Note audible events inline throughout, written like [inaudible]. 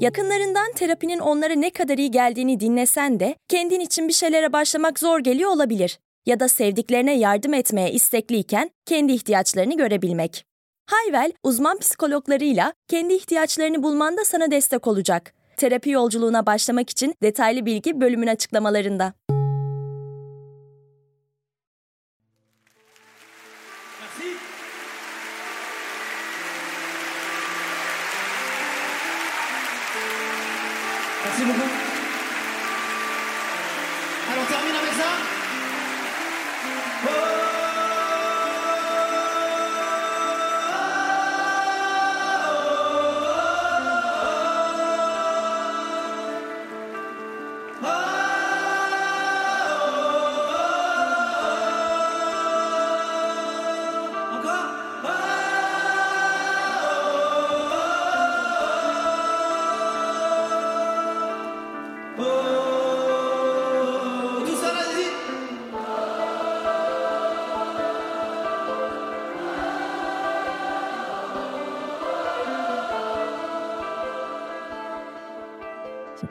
Yakınlarından terapinin onlara ne kadar iyi geldiğini dinlesen de kendin için bir şeylere başlamak zor geliyor olabilir. Ya da sevdiklerine yardım etmeye istekliyken kendi ihtiyaçlarını görebilmek. Hayvel, uzman psikologlarıyla kendi ihtiyaçlarını bulmanda sana destek olacak. Terapi yolculuğuna başlamak için detaylı bilgi bölümün açıklamalarında.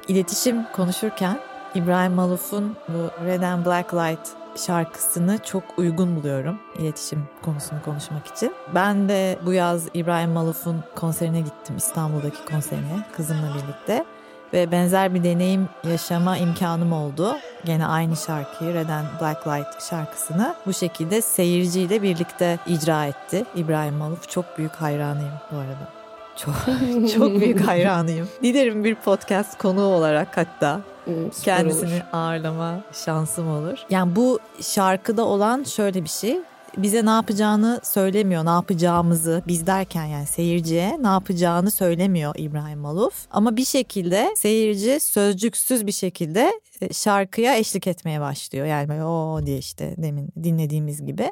İletişim konuşurken İbrahim Maluf'un bu Red and Black Light şarkısını çok uygun buluyorum iletişim konusunu konuşmak için. Ben de bu yaz İbrahim Maluf'un konserine gittim İstanbul'daki konserine kızımla birlikte ve benzer bir deneyim yaşama imkanım oldu. Gene aynı şarkıyı Red and Black Light şarkısını bu şekilde seyirciyle birlikte icra etti. İbrahim Maluf çok büyük hayranıyım bu arada. Çok [laughs] çok büyük hayranıyım. Dilerim bir podcast konuğu olarak hatta Hmm, kendisini olur. ağırlama şansım olur. Yani bu şarkıda olan şöyle bir şey. Bize ne yapacağını söylemiyor, ne yapacağımızı biz derken yani seyirciye ne yapacağını söylemiyor İbrahim Maluf. Ama bir şekilde seyirci sözcüksüz bir şekilde e, şarkıya eşlik etmeye başlıyor. Yani böyle o diye işte demin dinlediğimiz gibi.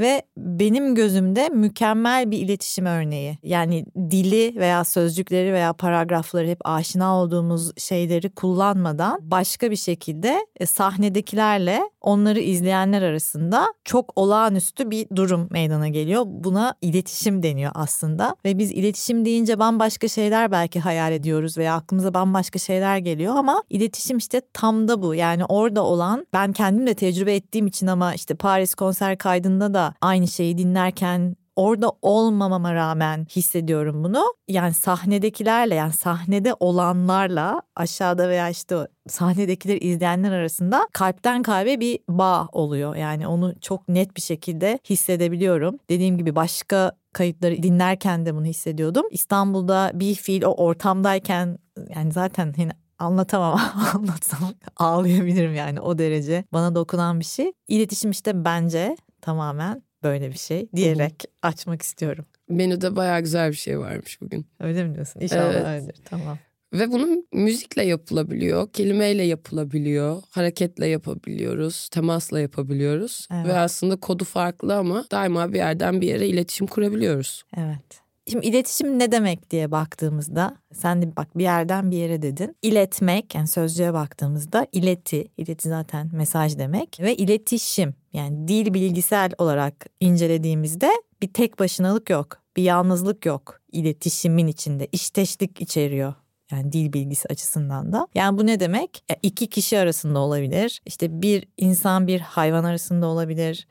Ve benim gözümde mükemmel bir iletişim örneği. Yani dili veya sözcükleri veya paragrafları hep aşina olduğumuz şeyleri kullanmadan başka bir şekilde e, sahnedekilerle onları izleyenler arasında çok olağanüstü bir durum meydana geliyor. Buna iletişim deniyor aslında. Ve biz iletişim deyince bambaşka şeyler belki hayal ediyoruz veya aklımıza bambaşka şeyler geliyor ama iletişim işte tam da bu. Yani orada olan ben kendim de tecrübe ettiğim için ama işte Paris konser kaydında da aynı şeyi dinlerken orada olmamama rağmen hissediyorum bunu. Yani sahnedekilerle yani sahnede olanlarla aşağıda veya işte sahnedekileri izleyenler arasında kalpten kalbe bir bağ oluyor. Yani onu çok net bir şekilde hissedebiliyorum. Dediğim gibi başka kayıtları dinlerken de bunu hissediyordum. İstanbul'da bir fiil o ortamdayken yani zaten hani anlatamam [laughs] anlatsam ağlayabilirim yani o derece bana dokunan bir şey. İletişim işte bence tamamen böyle bir şey diyerek açmak istiyorum. Menüde bayağı güzel bir şey varmış bugün. Öyle mi diyorsun? İnşallah Evet. öyledir. Tamam. Ve bunun müzikle yapılabiliyor, kelimeyle yapılabiliyor, hareketle yapabiliyoruz, temasla yapabiliyoruz. Evet. Ve aslında kodu farklı ama daima bir yerden bir yere iletişim kurabiliyoruz. Evet. Şimdi iletişim ne demek diye baktığımızda sen de bak bir yerden bir yere dedin. İletmek yani sözcüğe baktığımızda ileti, ileti zaten mesaj demek ve iletişim yani dil bilgisel olarak incelediğimizde bir tek başınalık yok. Bir yalnızlık yok iletişimin içinde. İşteşlik içeriyor. Yani dil bilgisi açısından da. Yani bu ne demek? E, iki kişi arasında olabilir. İşte bir insan bir hayvan arasında olabilir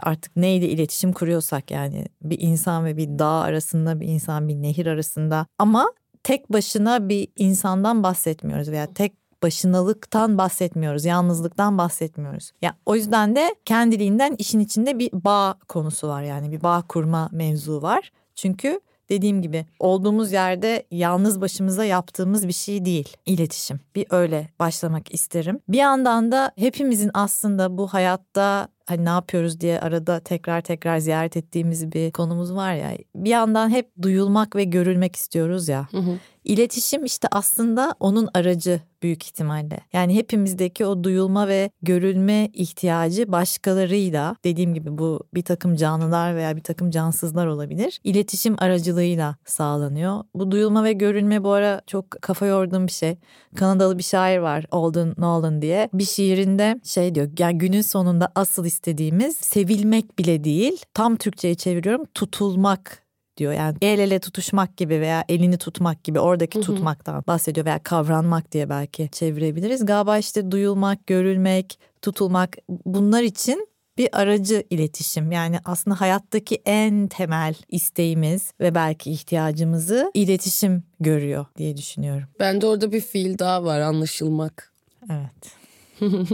artık neyle iletişim kuruyorsak yani bir insan ve bir dağ arasında bir insan bir nehir arasında ama tek başına bir insandan bahsetmiyoruz veya tek başınalıktan bahsetmiyoruz, yalnızlıktan bahsetmiyoruz. Ya o yüzden de kendiliğinden işin içinde bir bağ konusu var yani bir bağ kurma mevzu var. Çünkü dediğim gibi olduğumuz yerde yalnız başımıza yaptığımız bir şey değil iletişim. Bir öyle başlamak isterim. Bir yandan da hepimizin aslında bu hayatta hani ne yapıyoruz diye arada tekrar tekrar ziyaret ettiğimiz bir konumuz var ya. Bir yandan hep duyulmak ve görülmek istiyoruz ya. Hı hı. İletişim işte aslında onun aracı büyük ihtimalle. Yani hepimizdeki o duyulma ve görülme ihtiyacı başkalarıyla dediğim gibi bu bir takım canlılar veya bir takım cansızlar olabilir. İletişim aracılığıyla sağlanıyor. Bu duyulma ve görülme bu ara çok kafa yorduğum bir şey. Kanadalı bir şair var Alden Nolan diye. Bir şiirinde şey diyor yani günün sonunda asıl istediğimiz sevilmek bile değil. Tam Türkçe'ye çeviriyorum tutulmak diyor. Yani el ele tutuşmak gibi veya elini tutmak gibi oradaki tutmaktan bahsediyor veya kavranmak diye belki çevirebiliriz. Galiba işte duyulmak, görülmek, tutulmak bunlar için bir aracı iletişim. Yani aslında hayattaki en temel isteğimiz ve belki ihtiyacımızı iletişim görüyor diye düşünüyorum. Bende orada bir fiil daha var anlaşılmak. Evet. [laughs]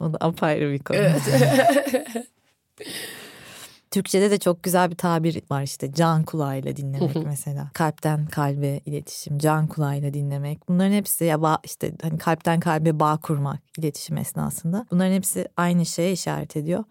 o da apayrı bir konu. [laughs] Türkçe'de de çok güzel bir tabir var işte can kulağıyla dinlemek mesela. Kalpten kalbe iletişim, can kulağıyla dinlemek. Bunların hepsi ya bağ, işte hani kalpten kalbe bağ kurmak iletişim esnasında. Bunların hepsi aynı şeye işaret ediyor.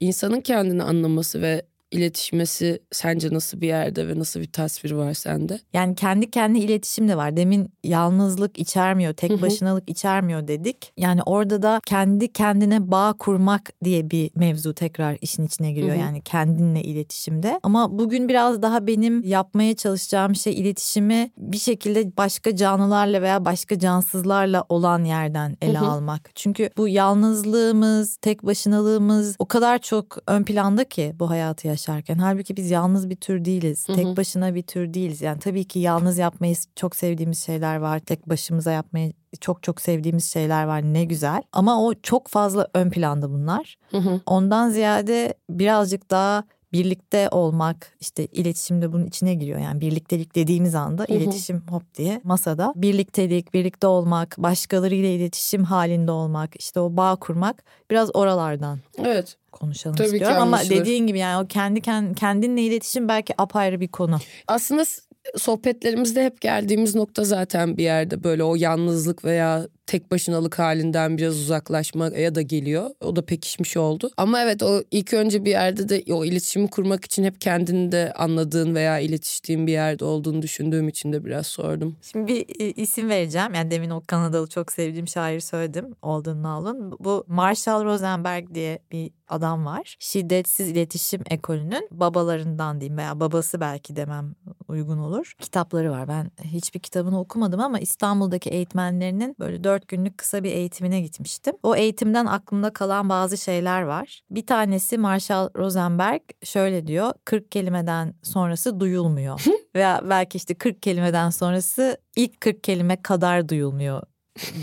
İnsanın kendini anlaması ve iletişmesi sence nasıl bir yerde ve nasıl bir tasvir var sende? Yani kendi kendi iletişim de var. Demin yalnızlık içermiyor, tek başınalık içermiyor dedik. Yani orada da kendi kendine bağ kurmak diye bir mevzu tekrar işin içine giriyor. Yani kendinle iletişimde. Ama bugün biraz daha benim yapmaya çalışacağım şey iletişimi bir şekilde başka canlılarla veya başka cansızlarla olan yerden ele almak. Çünkü bu yalnızlığımız, tek başınalığımız o kadar çok ön planda ki bu hayatı yaşarken. Halbuki biz yalnız bir tür değiliz. Tek başına bir tür değiliz. Yani tabii ki yalnız yapmayı çok sevdiğimiz şeyler var. Tek başımıza yapmayı çok çok sevdiğimiz şeyler var. Ne güzel. Ama o çok fazla ön planda bunlar. Ondan ziyade birazcık daha birlikte olmak işte iletişimde bunun içine giriyor. Yani birliktelik dediğimiz anda iletişim hop diye masada. Birliktelik, birlikte olmak, başkalarıyla iletişim halinde olmak, işte o bağ kurmak biraz oralardan Evet. Konuşalım Tabii istiyorum. Ama anlaşılır. dediğin gibi yani o kendi kend- kendinle iletişim belki apayrı bir konu. Aslında sohbetlerimizde hep geldiğimiz nokta zaten bir yerde böyle o yalnızlık veya tek başınalık halinden biraz uzaklaşmaya da geliyor. O da pekişmiş oldu. Ama evet o ilk önce bir yerde de o iletişimi kurmak için hep kendini de anladığın veya iletiştiğin bir yerde olduğunu düşündüğüm için de biraz sordum. Şimdi bir e, isim vereceğim. Yani demin o Kanadalı çok sevdiğim şairi söyledim. Alden Nall'ın. Bu Marshall Rosenberg diye bir adam var. Şiddetsiz iletişim ekolünün babalarından diyeyim veya babası belki demem uygun olur. Kitapları var. Ben hiçbir kitabını okumadım ama İstanbul'daki eğitmenlerinin böyle dört günlük kısa bir eğitimine gitmiştim. O eğitimden aklımda kalan bazı şeyler var. Bir tanesi Marshall Rosenberg şöyle diyor. 40 kelimeden sonrası duyulmuyor. veya belki işte 40 kelimeden sonrası ilk 40 kelime kadar duyulmuyor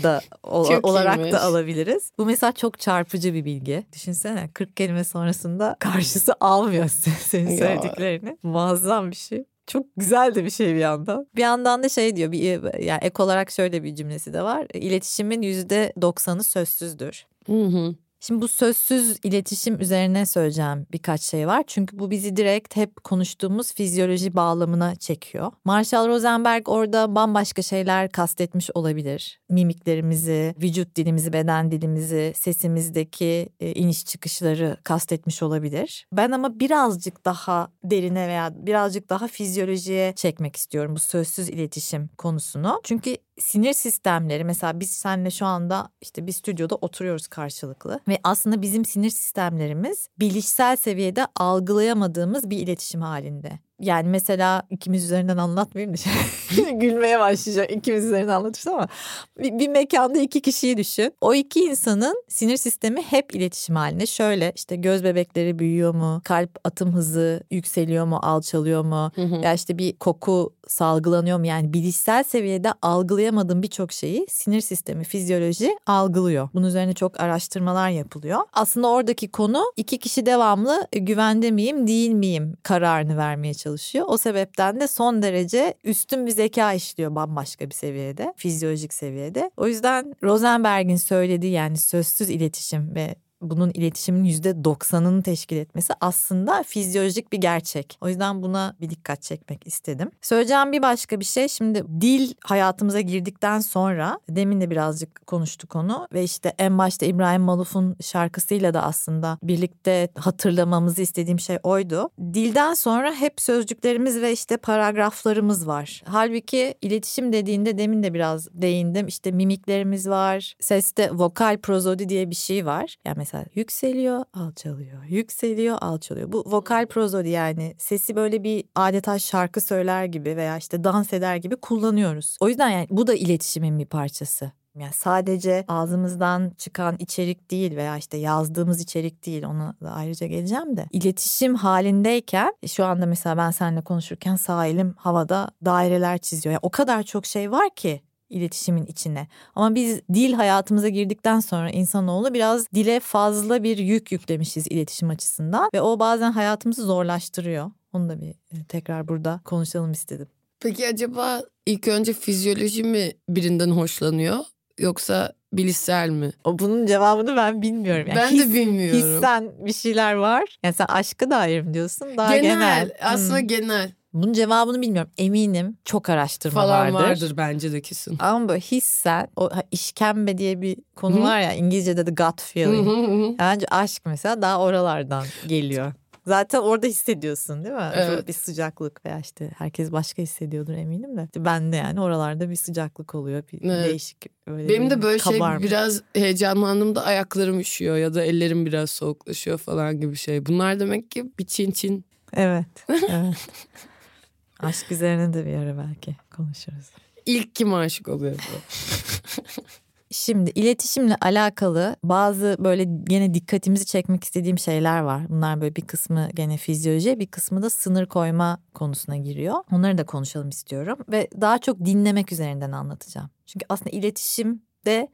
da [laughs] o- olarak iyiymiş. da alabiliriz. Bu mesela çok çarpıcı bir bilgi. Düşünsene 40 kelime sonrasında karşısı almıyor [laughs] senin söylediklerini. Muazzam bir şey. Çok güzel de bir şey bir yandan. Bir yandan da şey diyor bir yani ek olarak şöyle bir cümlesi de var. İletişimin yüzde doksanı sözsüzdür. Hı hı. Şimdi bu sözsüz iletişim üzerine söyleyeceğim birkaç şey var. Çünkü bu bizi direkt hep konuştuğumuz fizyoloji bağlamına çekiyor. Marshall Rosenberg orada bambaşka şeyler kastetmiş olabilir. Mimiklerimizi, vücut dilimizi, beden dilimizi, sesimizdeki e, iniş çıkışları kastetmiş olabilir. Ben ama birazcık daha derine veya birazcık daha fizyolojiye çekmek istiyorum bu sözsüz iletişim konusunu. Çünkü sinir sistemleri mesela biz seninle şu anda işte bir stüdyoda oturuyoruz karşılıklı ve aslında bizim sinir sistemlerimiz bilişsel seviyede algılayamadığımız bir iletişim halinde. Yani mesela ikimiz üzerinden anlatmayayım da şey, [laughs] gülmeye başlayacak ikimiz üzerinden anlatırsam ama bir, bir mekanda iki kişiyi düşün. O iki insanın sinir sistemi hep iletişim halinde. Şöyle işte göz bebekleri büyüyor mu? Kalp atım hızı yükseliyor mu? Alçalıyor mu? Ya işte bir koku salgılanıyor mu? Yani bilişsel seviyede algılayamadığım birçok şeyi sinir sistemi, fizyoloji algılıyor. Bunun üzerine çok araştırmalar yapılıyor. Aslında oradaki konu iki kişi devamlı e, güvende miyim, değil miyim kararını vermeye çalışıyor. O sebepten de son derece üstün bir zeka işliyor bambaşka bir seviyede, fizyolojik seviyede. O yüzden Rosenberg'in söylediği yani sözsüz iletişim ve bunun iletişimin yüzde doksanını teşkil etmesi aslında fizyolojik bir gerçek. O yüzden buna bir dikkat çekmek istedim. Söyleyeceğim bir başka bir şey şimdi dil hayatımıza girdikten sonra demin de birazcık konuştuk onu ve işte en başta İbrahim Maluf'un şarkısıyla da aslında birlikte hatırlamamızı istediğim şey oydu. Dilden sonra hep sözcüklerimiz ve işte paragraflarımız var. Halbuki iletişim dediğinde demin de biraz değindim. İşte mimiklerimiz var. Seste vokal prozodi diye bir şey var. Yani mesela yükseliyor, alçalıyor, yükseliyor, alçalıyor. Bu vokal prozodi yani sesi böyle bir adeta şarkı söyler gibi veya işte dans eder gibi kullanıyoruz. O yüzden yani bu da iletişimin bir parçası. Yani sadece ağzımızdan çıkan içerik değil veya işte yazdığımız içerik değil ona da ayrıca geleceğim de. iletişim halindeyken şu anda mesela ben seninle konuşurken sağ elim havada daireler çiziyor. Yani o kadar çok şey var ki iletişimin içine. Ama biz dil hayatımıza girdikten sonra insanoğlu biraz dile fazla bir yük yüklemişiz iletişim açısından ve o bazen hayatımızı zorlaştırıyor. Onu da bir e, tekrar burada konuşalım istedim. Peki acaba ilk önce fizyoloji mi birinden hoşlanıyor yoksa bilişsel mi? O bunun cevabını ben bilmiyorum. Yani ben his- de bilmiyorum. Hissen bir şeyler var. Yani sen aşka dair mi diyorsun? Daha genel. genel, aslında Hmm. genel Bunun cevabını bilmiyorum. Eminim çok araştırma falan vardır. vardır bence de kesin. Ama böyle hissen o işkembe diye bir konu Hı. var ya İngilizce'de de gut feeling. hı hı. Bence aşk mesela daha oralardan geliyor. Zaten orada hissediyorsun değil mi? Evet. Bir sıcaklık veya işte herkes başka hissediyordur eminim de. Ben de yani oralarda bir sıcaklık oluyor. Bir Evet. değişik böyle Benim bir de böyle şey kabarma. biraz heyecanlandığımda ayaklarım üşüyor ya da ellerim biraz soğuklaşıyor falan gibi şey. Bunlar demek ki bir çin çin. Evet. [laughs] evet. Aşk üzerine de bir ara belki konuşuruz. İlk kim aşık oluyor? [laughs] Şimdi iletişimle alakalı bazı böyle gene dikkatimizi çekmek istediğim şeyler var. Bunlar böyle bir kısmı gene fizyoloji, bir kısmı da sınır koyma konusuna giriyor. Onları da konuşalım istiyorum ve daha çok dinlemek üzerinden anlatacağım. Çünkü aslında iletişimde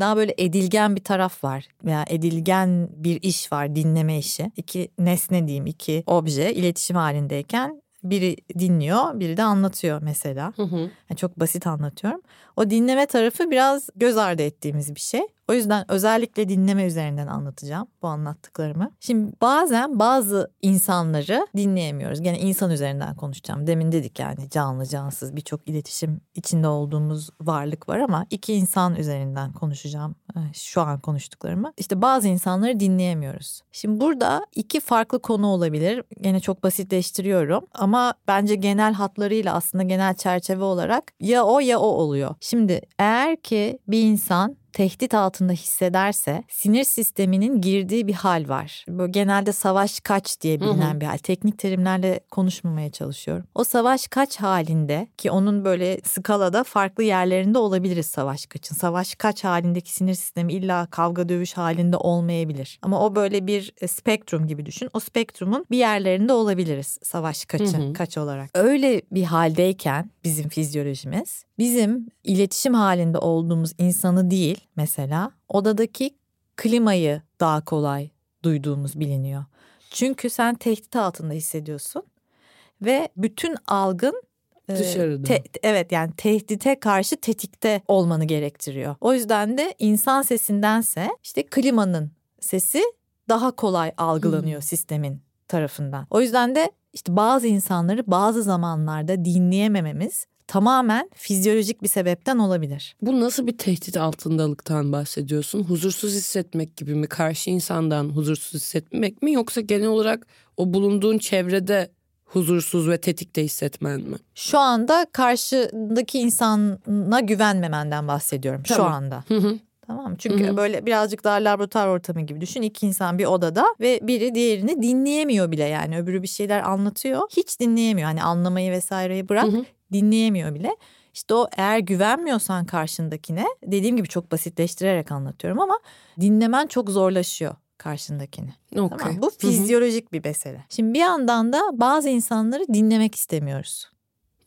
daha böyle edilgen bir taraf var veya edilgen bir iş var dinleme işi. İki nesne diyeyim iki obje iletişim halindeyken biri dinliyor biri de anlatıyor mesela. Hı hı. Yani çok basit anlatıyorum. O dinleme tarafı biraz göz ardı ettiğimiz bir şey. O yüzden özellikle dinleme üzerinden anlatacağım bu anlattıklarımı. Şimdi bazen bazı insanları dinleyemiyoruz. Gene insan üzerinden konuşacağım. Demin dedik yani canlı cansız birçok iletişim içinde olduğumuz varlık var ama iki insan üzerinden konuşacağım e, şu an konuştuklarımı. İşte bazı insanları dinleyemiyoruz. Şimdi burada iki farklı konu olabilir. Gene çok basitleştiriyorum ama bence genel hatlarıyla aslında genel çerçeve olarak ya o ya o oluyor. Şimdi eğer ki bir insan tehdit altında hissederse sinir sisteminin girdiği bir hal var. Böyle genelde savaş kaç diye bilinen Hı hı. bir hal. Teknik terimlerle konuşmamaya çalışıyorum. O savaş kaç halinde ki onun böyle skalada farklı yerlerinde olabiliriz savaş kaçın. Savaş kaç halindeki sinir sistemi illa kavga dövüş halinde olmayabilir. Ama o böyle bir e, spektrum gibi düşün. O spektrumun bir yerlerinde olabiliriz savaş kaçı Hı hı. kaç olarak. Öyle bir haldeyken bizim fizyolojimiz bizim iletişim halinde olduğumuz insanı değil mesela odadaki klimayı daha kolay duyduğumuz biliniyor. Çünkü sen tehdit altında hissediyorsun ve bütün algın e, Dışarıda. te- evet yani tehdite karşı tetikte olmanı gerektiriyor. O yüzden de insan sesindense işte klimanın sesi daha kolay algılanıyor sistemin tarafından. O yüzden de işte bazı insanları bazı zamanlarda dinleyemememiz tamamen fizyolojik bir sebepten olabilir. Bu nasıl bir tehdit altındalıktan bahsediyorsun? Huzursuz hissetmek gibi mi? Karşı insandan huzursuz hissetmek mi? Yoksa genel olarak o bulunduğun çevrede huzursuz ve tetikte hissetmen mi? Şu anda karşındaki insana güvenmemenden bahsediyorum şu Tamam. anda. Hı hı. Tamam? Çünkü Hı hı. böyle birazcık daha laboratuvar ortamı gibi düşün. İki insan bir odada ve biri diğerini dinleyemiyor bile yani. Öbürü bir şeyler anlatıyor. Hiç dinleyemiyor. Hani anlamayı vesaireyi bırak Hı hı. Dinleyemiyor bile. İşte o eğer güvenmiyorsan karşındakine dediğim gibi çok basitleştirerek anlatıyorum ama dinlemen çok zorlaşıyor karşındakini. Okey. Tamam, bu fizyolojik bir mesele. Şimdi bir yandan da bazı insanları dinlemek istemiyoruz.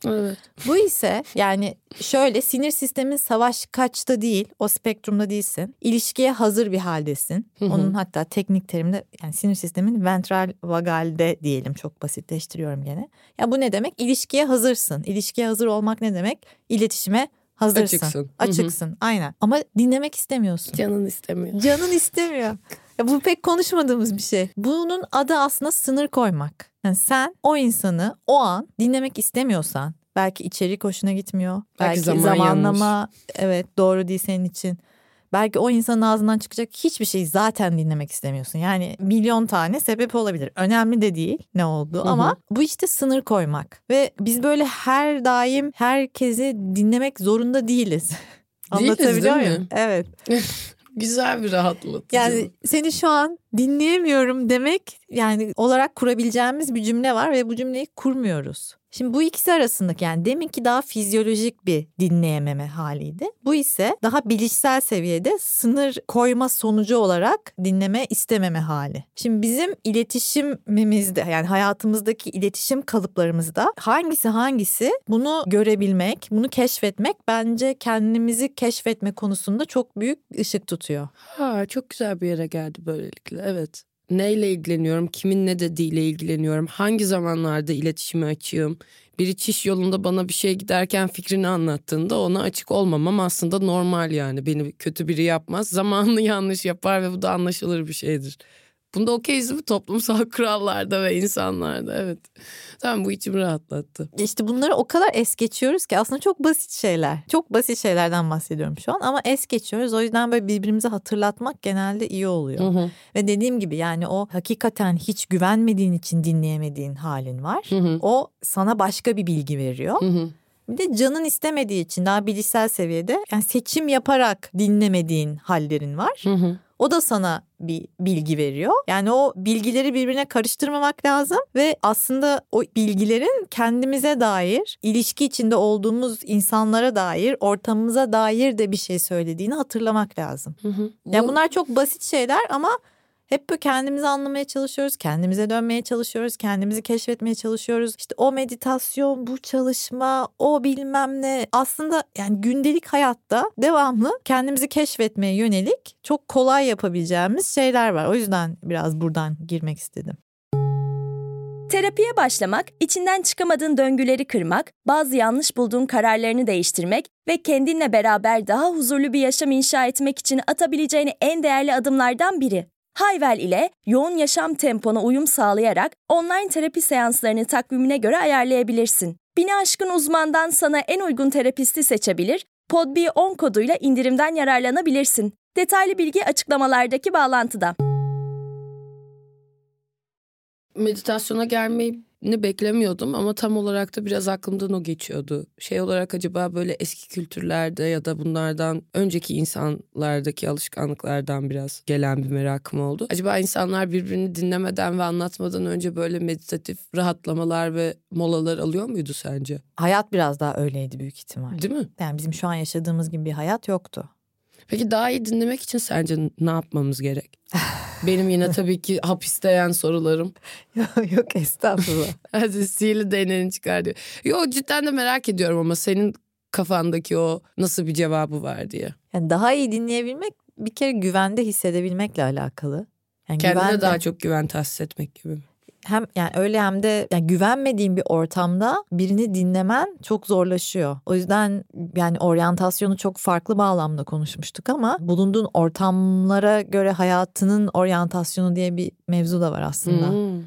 Evet. Bu ise yani şöyle sinir sistemin savaş kaçta değil o spektrumda değilsin. İlişkiye hazır bir haldesin. Onun hatta teknik terimde yani sinir sistemin ventral vagalde diyelim çok basitleştiriyorum gene. Ya bu ne demek? İlişkiye hazırsın. İlişkiye hazır olmak ne demek? İletişime hazırsın. Açıksın. Açıksın aynen. Ama dinlemek istemiyorsun. Canın istemiyor. Canın istemiyor. Ya bu pek konuşmadığımız bir şey. Bunun adı aslında sınır koymak. Yani sen o insanı o an dinlemek istemiyorsan belki içerik hoşuna gitmiyor. Belki Belki, zaman zamanlama evet doğru değil senin için. Belki o insanın ağzından çıkacak hiçbir şeyi zaten dinlemek istemiyorsun. Yani milyon tane sebep olabilir. Önemli de değil ne oldu Hı hı. ama bu işte sınır koymak. Ve biz böyle her daim herkesi dinlemek zorunda değiliz. [laughs] Anlatabiliyor muyum? Evet. [laughs] Güzel bir rahatlatıcı. Yani seni şu an dinleyemiyorum demek yani olarak kurabileceğimiz bir cümle var ve bu cümleyi kurmuyoruz. Şimdi bu ikisi arasındaki yani deminki daha fizyolojik bir dinleyememe haliydi. Bu ise daha bilişsel seviyede sınır koyma sonucu olarak dinleme istememe hali. Şimdi bizim iletişimimizde yani hayatımızdaki iletişim kalıplarımızda hangisi hangisi bunu görebilmek, bunu keşfetmek bence kendimizi keşfetme konusunda çok büyük ışık tutuyor. Ha, çok güzel bir yere geldi böylelikle. Evet. Neyle ilgileniyorum, kimin ne dediğiyle ilgileniyorum, hangi zamanlarda iletişimi açığım. Biri çiş yolunda bana bir şey giderken fikrini anlattığında ona açık olmamam aslında normal yani. Beni kötü biri yapmaz, zamanını [laughs] yanlış yapar ve bu da anlaşılır bir şeydir. Bunda okeyiz mi toplumsal [laughs] kurallarda ve insanlarda evet. Tamam bu içimi rahatlattı. İşte bunları o kadar es geçiyoruz ki aslında çok basit şeyler. Çok basit şeylerden bahsediyorum şu an ama es geçiyoruz. O yüzden böyle birbirimize hatırlatmak genelde iyi oluyor. Hı hı. Ve dediğim gibi yani o hakikaten hiç güvenmediğin için dinleyemediğin halin var. Hı hı. O sana başka bir bilgi veriyor. Hı hı. Bir de canın istemediği için daha bilişsel seviyede yani seçim yaparak dinlemediğin hallerin var. Hı hı. O da sana bir bilgi veriyor. Yani o bilgileri birbirine karıştırmamak lazım ve aslında o bilgilerin kendimize dair, ilişki içinde olduğumuz insanlara dair, ortamımıza dair de bir şey söylediğini hatırlamak lazım. Hı hı. Ya Bu- bunlar çok basit şeyler ama hep böyle kendimizi anlamaya çalışıyoruz, kendimize dönmeye çalışıyoruz, kendimizi keşfetmeye çalışıyoruz. İşte o meditasyon, bu çalışma, o bilmem ne. Aslında yani gündelik hayatta devamlı kendimizi keşfetmeye yönelik çok kolay yapabileceğimiz şeyler var. O yüzden biraz buradan girmek istedim. Terapiye başlamak, içinden çıkamadığın döngüleri kırmak, bazı yanlış bulduğun kararlarını değiştirmek ve kendinle beraber daha huzurlu bir yaşam inşa etmek için atabileceğin en değerli adımlardan biri. Hayvel ile yoğun yaşam tempona uyum sağlayarak online terapi seanslarını takvimine göre ayarlayabilirsin. Bini aşkın uzmandan sana en uygun terapisti seçebilir, Podbi10 koduyla indirimden yararlanabilirsin. Detaylı bilgi açıklamalardaki bağlantıda. meditasyona gelmeyi beklemiyordum ama tam olarak da biraz aklımdan o geçiyordu. Şey olarak acaba böyle eski kültürlerde ya da bunlardan önceki insanlardaki alışkanlıklardan biraz gelen bir merakım oldu. Acaba insanlar birbirini dinlemeden ve anlatmadan önce böyle meditatif rahatlamalar ve molalar alıyor muydu sence? Hayat biraz daha öyleydi büyük ihtimal. Değil mi? Yani bizim şu an yaşadığımız gibi bir hayat yoktu. Peki daha iyi dinlemek için sence ne yapmamız gerek? Benim yine tabii ki hapisteyen sorularım. [laughs] Yok estağfurullah. [laughs] Hadi sihirli değneğini çıkar diyor. Yo cidden de merak ediyorum ama senin kafandaki o nasıl bir cevabı var diye. Yani daha iyi dinleyebilmek bir kere güvende hissedebilmekle alakalı. Yani Kendine güvende- daha çok güven tahsis etmek gibi. Hem yani öyle hem de yani güvenmediğin bir ortamda birini dinlemen çok zorlaşıyor. O yüzden yani oryantasyonu çok farklı bağlamda konuşmuştuk ama bulunduğun ortamlara göre hayatının oryantasyonu diye bir mevzu da var aslında. Hmm.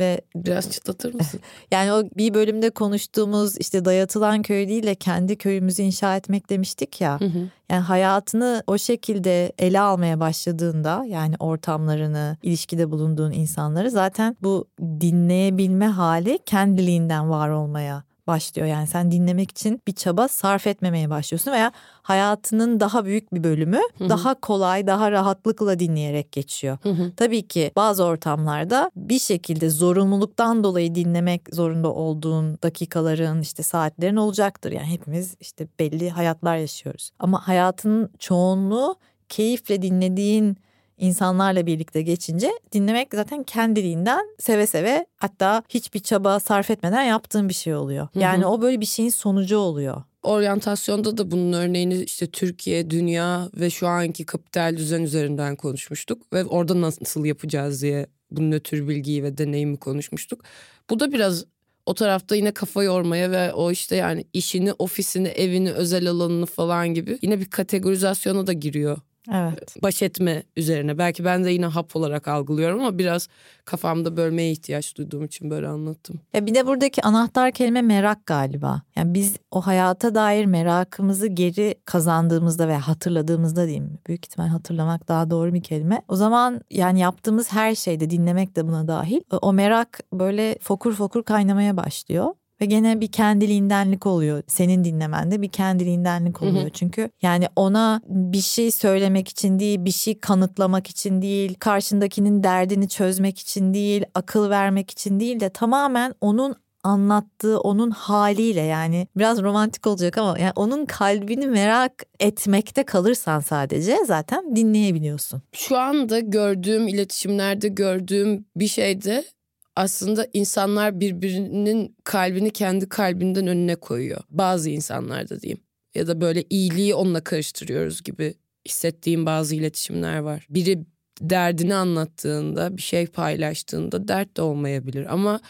Ve Biraz çıtlatır mısın? yani o bir bölümde konuştuğumuz işte dayatılan köy değil de kendi köyümüzü inşa etmek demiştik ya. Hı hı. Yani hayatını o şekilde ele almaya başladığında yani ortamlarını, ilişkide bulunduğun insanları zaten bu dinleyebilme hali kendiliğinden var olmaya başlıyor. Yani sen dinlemek için bir çaba sarf etmemeye başlıyorsun veya hayatının daha büyük bir bölümü daha kolay, daha rahatlıkla dinleyerek geçiyor. Tabii ki bazı ortamlarda bir şekilde zorunluluktan dolayı dinlemek zorunda olduğun dakikaların işte saatlerin olacaktır. Yani hepimiz işte belli hayatlar yaşıyoruz. Ama hayatın çoğunluğu keyifle dinlediğin insanlarla birlikte geçince dinlemek zaten kendiliğinden seve seve hatta hiçbir çaba sarf etmeden yaptığın bir şey oluyor. Hı hı. Yani o böyle bir şeyin sonucu oluyor. Oryantasyonda da bunun örneğini işte Türkiye, dünya ve şu anki kapital düzen üzerinden konuşmuştuk. Ve orada nasıl yapacağız diye bu nötr bilgiyi ve deneyimi konuşmuştuk. Bu da biraz o tarafta yine kafa yormaya ve o işte yani işini, ofisini, evini, özel alanını falan gibi yine bir kategorizasyona da giriyor. Evet. Baş etme üzerine. Belki ben de yine hap olarak algılıyorum ama biraz kafamda bölmeye ihtiyaç duyduğum için böyle anlattım. Ya bir de buradaki anahtar kelime merak galiba. Yani biz o hayata dair merakımızı geri kazandığımızda veya hatırladığımızda diyeyim. Büyük ihtimal hatırlamak daha doğru bir kelime. O zaman yani yaptığımız her şeyde dinlemek de buna dahil. O merak böyle fokur fokur kaynamaya başlıyor. Ve gene bir kendiliğindenlik oluyor. Senin dinlemende bir kendiliğindenlik oluyor. Çünkü yani ona bir şey söylemek için değil, bir şey kanıtlamak için değil, karşındakinin derdini çözmek için değil, akıl vermek için değil de tamamen onun anlattığı onun haliyle yani biraz romantik olacak ama yani onun kalbini merak etmekte kalırsan sadece zaten dinleyebiliyorsun. Şu anda gördüğüm iletişimlerde gördüğüm bir şeyde aslında insanlar birbirinin kalbini kendi kalbinden önüne koyuyor. Bazı insanlarda diyeyim. Ya da böyle iyiliği onunla karıştırıyoruz gibi hissettiğim bazı iletişimler var. Biri derdini anlattığında, bir şey paylaştığında dert de olmayabilir ama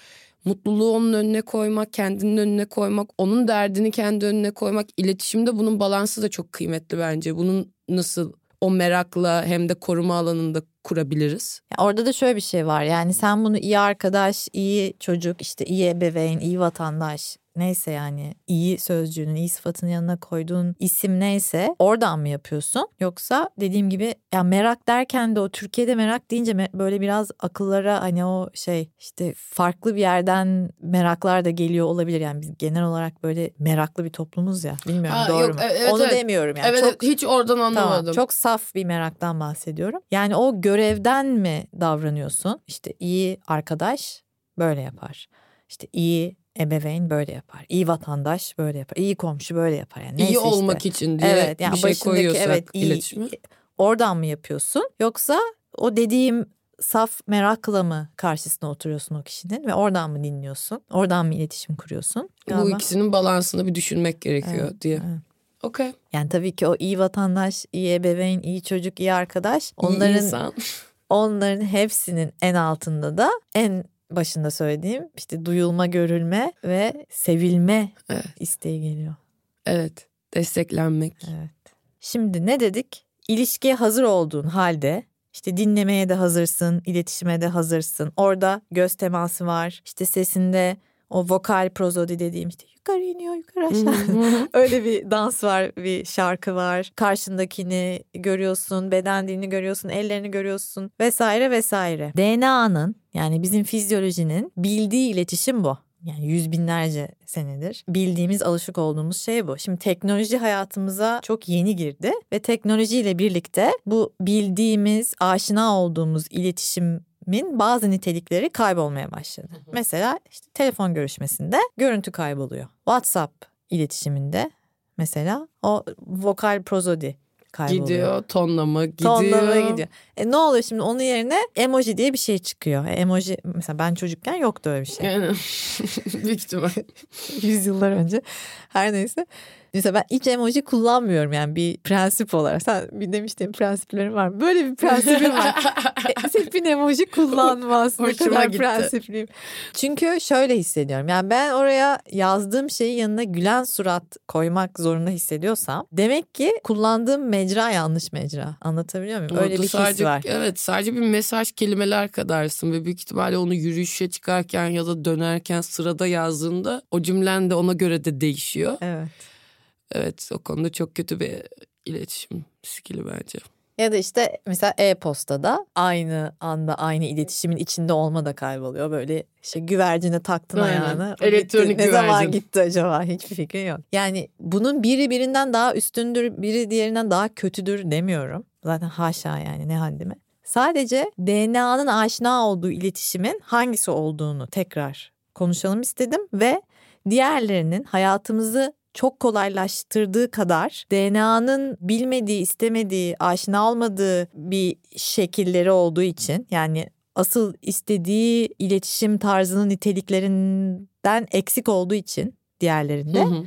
mutluluğu onun önüne koymak, kendinin önüne koymak, onun derdini kendi önüne koymak, iletişimde bunun balansı da çok kıymetli bence. Bunun nasıl o merakla hem de koruma alanında kurabiliriz. Orada da şöyle bir şey var yani sen bunu iyi arkadaş, iyi çocuk, işte iyi ebeveyn, iyi vatandaş neyse yani iyi sözcüğünün, iyi sıfatının yanına koyduğun isim neyse oradan mı yapıyorsun? Yoksa dediğim gibi ya merak derken de o Türkiye'de merak deyince böyle biraz akıllara hani o şey işte farklı bir yerden meraklar da geliyor olabilir. Yani biz genel olarak böyle meraklı bir toplumuz ya. Bilmiyorum Ha, doğru yok, mu? e- evet, Onu evet. demiyorum yani. evet Çok evet, hiç oradan anlamadım. Tamam, çok saf bir meraktan bahsediyorum. Yani o görevden mi davranıyorsun? İşte iyi arkadaş böyle yapar. İşte iyi ebeveyn böyle yapar. İyi vatandaş böyle yapar. İyi komşu böyle yapar. Yani İyi neyse işte. olmak için diye Evet, yani bir şey koyuyorsak evet, iyi- iletişime. Oradan mı yapıyorsun? Yoksa o dediğim saf merakla mı karşısına oturuyorsun o kişinin ve oradan mı dinliyorsun? Oradan mı iletişim kuruyorsun? Bu Galiba- ikisinin balansını bir düşünmek gerekiyor Evet, diye. evet. Okey. Yani tabii ki o iyi vatandaş, iyi ebeveyn, iyi çocuk, iyi arkadaş. İyi Onların insan. [laughs] Onların hepsinin en altında da en başında söylediğim işte duyulma, görülme ve sevilme Evet. isteği geliyor. Evet. Desteklenmek. Evet. Şimdi ne dedik? İlişkiye hazır olduğun halde işte dinlemeye de hazırsın, iletişime de hazırsın. Orada göz teması var. İşte sesinde o vokal prozodi dediğim işte yukarı iniyor, yukarı aşağı. [laughs] Öyle bir dans var, bir şarkı var. Karşındakini görüyorsun, beden dilini görüyorsun, ellerini görüyorsun vesaire vesaire. DNA'nın yani bizim fizyolojinin bildiği iletişim bu. Yani yüz binlerce senedir bildiğimiz, alışık olduğumuz şey bu. Şimdi teknoloji hayatımıza çok yeni girdi ve teknolojiyle birlikte bu bildiğimiz, aşina olduğumuz iletişimin bazı nitelikleri kaybolmaya başladı. Mesela işte telefon görüşmesinde görüntü kayboluyor. WhatsApp iletişiminde mesela o vokal prozodi kayboluyor. Gidiyor tonlama gidiyor. Tonlama gidiyor. E ne oluyor şimdi onun yerine emoji diye bir şey çıkıyor. E, emoji mesela ben çocukken yoktu öyle bir şey. Yani [laughs] büyük ihtimal. [laughs] Yüzyıllar önce. Her neyse. Mesela ben hiç emoji kullanmıyorum yani bir prensip olarak. Sen bir demiştin prensiplerim var. Böyle bir prensibim var. [laughs] Bir emoji kullanmaz. ne kadar gitti. prensipliyim. Çünkü şöyle hissediyorum. Yani ben oraya yazdığım şeyin yanına gülen surat koymak zorunda hissediyorsam demek ki kullandığım mecra yanlış mecra. Anlatabiliyor muyum? Öyle Orada bir his sadece, var. Evet sadece bir mesaj kelimeler kadarsın ve büyük ihtimalle onu yürüyüşe çıkarken ya da dönerken sırada yazdığında o cümlen de ona göre de değişiyor. Evet. Evet o konuda çok kötü bir iletişim skili bence. Ya da işte mesela e-postada aynı anda aynı iletişimin içinde olma da kayboluyor. Böyle işte güvercine taktın Aynen. ayağını. Elektronik gitti. Ne zaman gitti acaba? [laughs] Hiçbir fikrin yok. Yani bunun biri birinden daha üstündür, biri diğerinden daha kötüdür demiyorum. Zaten haşa yani ne haddime. Sadece DNA'nın aşina olduğu iletişimin hangisi olduğunu tekrar konuşalım istedim ve diğerlerinin hayatımızı çok kolaylaştırdığı kadar DNA'nın bilmediği, istemediği, aşina olmadığı bir şekilleri olduğu için yani asıl istediği iletişim tarzının niteliklerinden eksik olduğu için diğerlerinde Hı hı.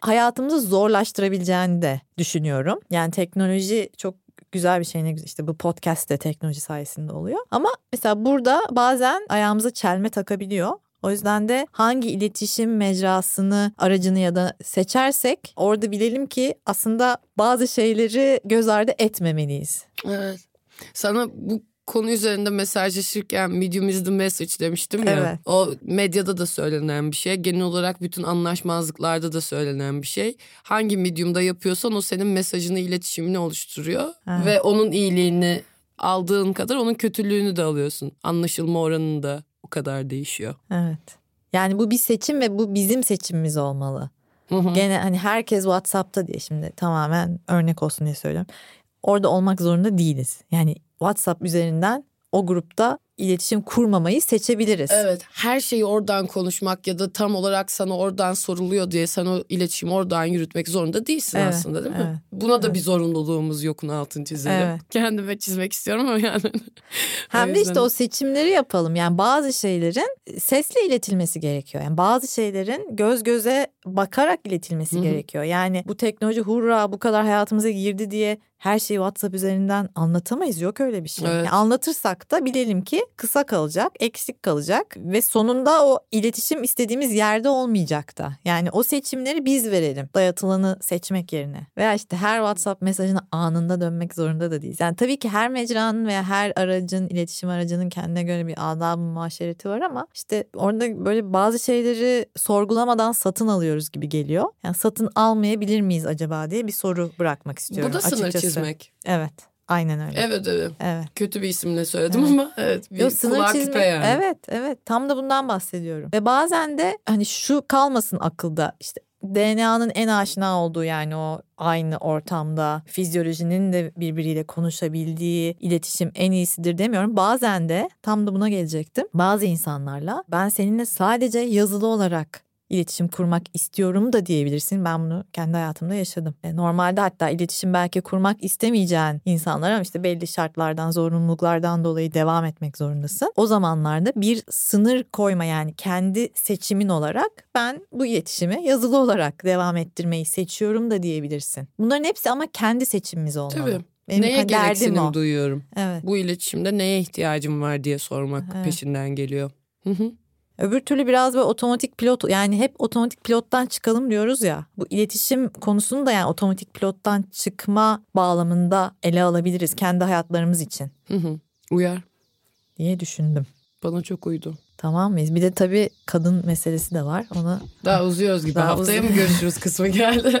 hayatımızı zorlaştırabileceğini de düşünüyorum. Yani teknoloji çok güzel bir şey ne güzel işte bu podcast de teknoloji sayesinde oluyor. Ama mesela burada bazen ayağımıza çelme takabiliyor. O yüzden de hangi iletişim mecrasını, aracını ya da seçersek orada bilelim ki aslında bazı şeyleri göz ardı etmemeliyiz. Evet. Sana bu konu üzerinde mesajlaşırken medium is the message demiştim ya. Evet. O medyada da söylenen bir şey. Genel olarak bütün anlaşmazlıklarda da söylenen bir şey. Hangi mediumda yapıyorsan o senin mesajını, iletişimini oluşturuyor. Evet. Ve onun iyiliğini aldığın kadar onun kötülüğünü de alıyorsun. Anlaşılma oranını da o kadar değişiyor. Evet. Yani bu bir seçim ve bu bizim seçimimiz olmalı. Hı hı. Gene hani herkes WhatsApp'ta diye şimdi tamamen örnek olsun diye söylüyorum. Orada olmak zorunda değiliz. Yani WhatsApp üzerinden o grupta iletişim kurmamayı seçebiliriz. Evet her şeyi oradan konuşmak ya da tam olarak sana oradan soruluyor diye sen o iletişimi oradan yürütmek zorunda değilsin Evet, aslında değil mi? evet, Buna da bir zorunluluğumuz yokun altını çizelim. Evet. Kendime çizmek istiyorum ama yani. [laughs] Hem de işte o seçimleri yapalım. Yani bazı şeylerin sesle iletilmesi gerekiyor. Yani bazı şeylerin göz göze bakarak iletilmesi Hı hı. gerekiyor. Yani bu teknoloji hurra bu kadar hayatımıza girdi diye her şeyi WhatsApp üzerinden anlatamayız. Yok öyle bir şey. Evet. Yani anlatırsak da bilelim ki kısa kalacak, eksik kalacak ve sonunda o iletişim istediğimiz yerde olmayacak da. Yani o seçimleri biz verelim. Dayatılanı seçmek yerine. Veya işte her WhatsApp mesajına anında dönmek zorunda da değiliz. Yani tabii ki her mecranın veya her aracın, iletişim aracının kendine göre bir adab-ı muaşereti var ama işte orada böyle bazı şeyleri sorgulamadan satın alıyoruz gibi geliyor. Yani satın almayabilir miyiz acaba diye bir soru bırakmak istiyorum Bu da sınır açıkçası. çizmek. Evet. Aynen öyle. Evet evet. Evet. Kötü bir isimle söyledim Evet. ama evet. Bir Yo, sınır küpe yani. Evet, evet. Tam da bundan bahsediyorum. Ve bazen de hani şu kalmasın akılda. işte DNA'nın en aşina olduğu yani o aynı ortamda fizyolojinin de birbiriyle konuşabildiği iletişim en iyisidir demiyorum. Bazen de tam da buna gelecektim. Bazı insanlarla ben seninle sadece yazılı olarak iletişim kurmak istiyorum da diyebilirsin. Ben bunu kendi hayatımda yaşadım. E, Normalde hatta iletişim belki kurmak istemeyeceğin insanlar ama işte belli şartlardan, zorunluluklardan dolayı devam etmek zorundasın. O zamanlarda bir sınır koyma yani kendi seçimin olarak ben bu iletişimi yazılı olarak devam ettirmeyi seçiyorum da diyebilirsin. Bunların hepsi ama kendi seçimimiz olmalı. Tabii. Benim neye gereksinim o. duyuyorum? Evet. Bu iletişimde neye ihtiyacım var diye sormak Evet. peşinden geliyor. Hı hı. Öbür türlü biraz böyle otomatik pilot yani hep otomatik pilottan çıkalım diyoruz ya. Bu iletişim konusunu da yani otomatik pilottan çıkma bağlamında ele alabiliriz kendi hayatlarımız için Hı hı. Uyar. diye düşündüm. Bana çok uydu. Tamam mıyız? Bir de tabii kadın meselesi de var. Ona Daha uzuyoruz gibi. Daha Haftaya uzuyor. mı görüşürüz kısmı geldi. [laughs]